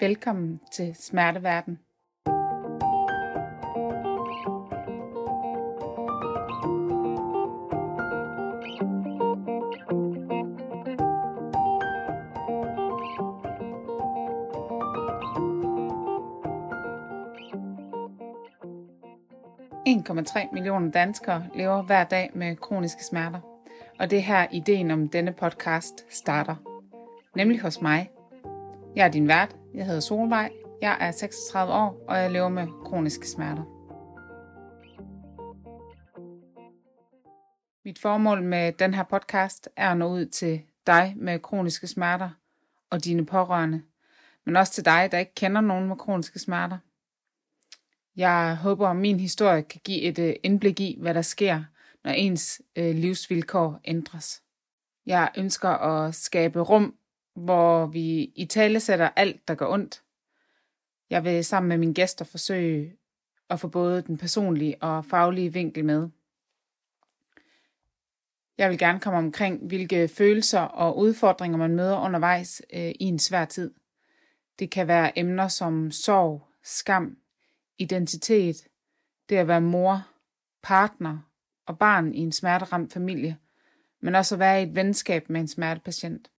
Velkommen til Smerteverden. millioner danskere lever hver dag med kroniske smerter. Og det er her ideen om denne podcast starter. Nemlig hos mig, jeg er din vært. Jeg hedder Solvej. Jeg er 36 år, og jeg lever med kroniske smerter. Mit formål med den her podcast er at nå ud til dig med kroniske smerter og dine pårørende, men også til dig, der ikke kender nogen med kroniske smerter. Jeg håber, at min historie kan give et øh, indblik i, hvad der sker, når ens øh, livsvilkår ændres. Jeg ønsker at skabe rum hvor vi i tale sætter alt, der går ondt. Jeg vil sammen med mine gæster forsøge at få både den personlige og faglige vinkel med. Jeg vil gerne komme omkring, hvilke følelser og udfordringer man møder undervejs øh, i en svær tid. Det kan være emner som sorg, skam, identitet, det at være mor, partner og barn i en smerteramt familie, men også at være i et venskab med en smertepatient.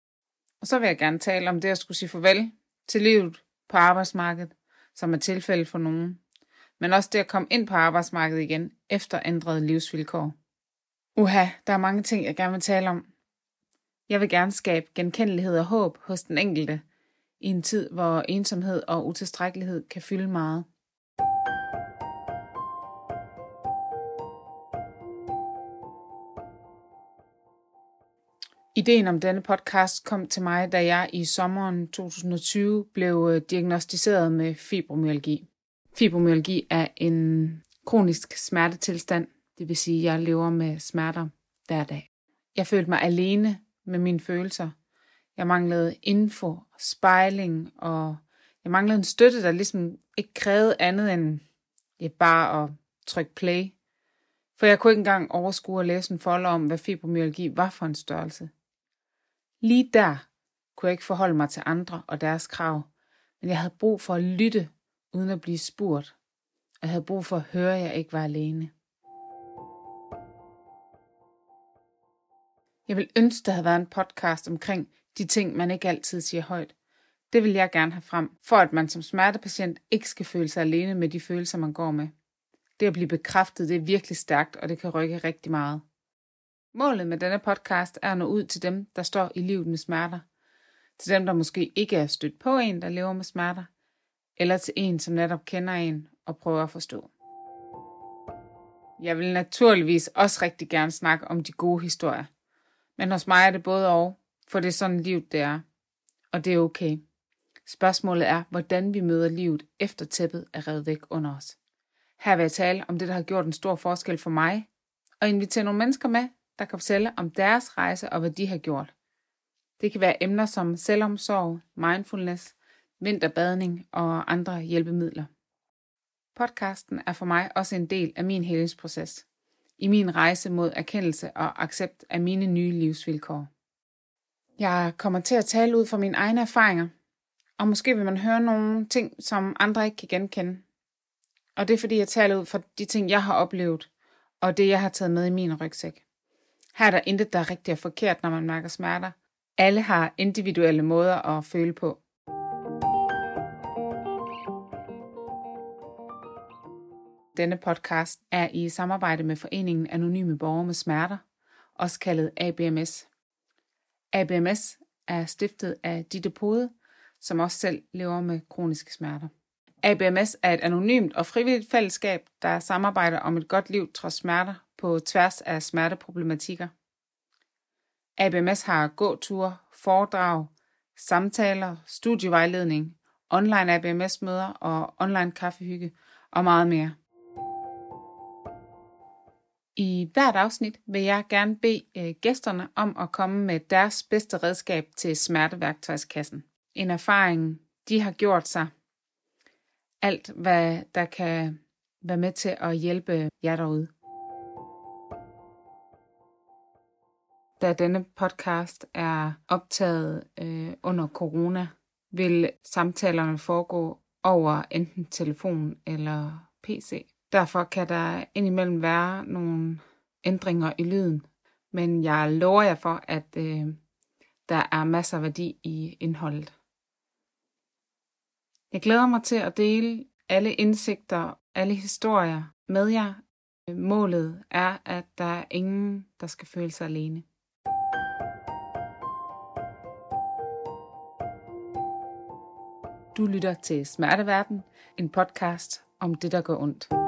Og så vil jeg gerne tale om det at skulle sige farvel til livet på arbejdsmarkedet, som er tilfældet for nogen. Men også det at komme ind på arbejdsmarkedet igen efter ændrede livsvilkår. Uha, der er mange ting, jeg gerne vil tale om. Jeg vil gerne skabe genkendelighed og håb hos den enkelte i en tid, hvor ensomhed og utilstrækkelighed kan fylde meget. Ideen om denne podcast kom til mig, da jeg i sommeren 2020 blev øh, diagnostiseret med fibromyalgi. Fibromyalgi er en kronisk smertetilstand, det vil sige, at jeg lever med smerter hver dag. Jeg følte mig alene med mine følelser. Jeg manglede info, spejling, og jeg manglede en støtte, der ligesom ikke krævede andet end ja, bare at trykke play. For jeg kunne ikke engang overskue at læse en folder om, hvad fibromyalgi var for en størrelse. Lige der kunne jeg ikke forholde mig til andre og deres krav, men jeg havde brug for at lytte uden at blive spurgt, og jeg havde brug for at høre, at jeg ikke var alene. Jeg vil ønske, der havde været en podcast omkring de ting, man ikke altid siger højt. Det vil jeg gerne have frem, for at man som smertepatient ikke skal føle sig alene med de følelser, man går med. Det at blive bekræftet, det er virkelig stærkt, og det kan rykke rigtig meget. Målet med denne podcast er at nå ud til dem, der står i livet med smerter. Til dem, der måske ikke er stødt på en, der lever med smerter. Eller til en, som netop kender en og prøver at forstå. Jeg vil naturligvis også rigtig gerne snakke om de gode historier. Men hos mig er det både og, for det er sådan livet det er. Og det er okay. Spørgsmålet er, hvordan vi møder livet efter tæppet er revet væk under os. Her vil jeg tale om det, der har gjort en stor forskel for mig, og invitere nogle mennesker med, der kan fortælle om deres rejse og hvad de har gjort. Det kan være emner som selvomsorg, mindfulness, vinterbadning og andre hjælpemidler. Podcasten er for mig også en del af min helingsproces, i min rejse mod erkendelse og accept af mine nye livsvilkår. Jeg kommer til at tale ud fra mine egne erfaringer, og måske vil man høre nogle ting, som andre ikke kan genkende. Og det er fordi, jeg taler ud fra de ting, jeg har oplevet, og det, jeg har taget med i min rygsæk. Her er der intet, der er rigtigt og forkert, når man mærker smerter. Alle har individuelle måder at føle på. Denne podcast er i samarbejde med Foreningen Anonyme Borgere med Smerter, også kaldet ABMS. ABMS er stiftet af Ditte Pode, som også selv lever med kroniske smerter. ABMS er et anonymt og frivilligt fællesskab, der samarbejder om et godt liv trods smerter på tværs af smerteproblematikker. ABMS har gåture, foredrag, samtaler, studievejledning, online ABMS-møder og online kaffehygge og meget mere. I hvert afsnit vil jeg gerne bede øh, gæsterne om at komme med deres bedste redskab til smerteværktøjskassen. En erfaring, de har gjort sig. Alt, hvad der kan være med til at hjælpe jer derude. Da denne podcast er optaget øh, under corona, vil samtalerne foregå over enten telefon eller PC. Derfor kan der indimellem være nogle ændringer i lyden, men jeg lover jer for, at øh, der er masser af værdi i indholdet. Jeg glæder mig til at dele alle indsigter, alle historier med jer. Målet er, at der er ingen, der skal føle sig alene. Du lytter til Smerteverden, en podcast om det, der går ondt.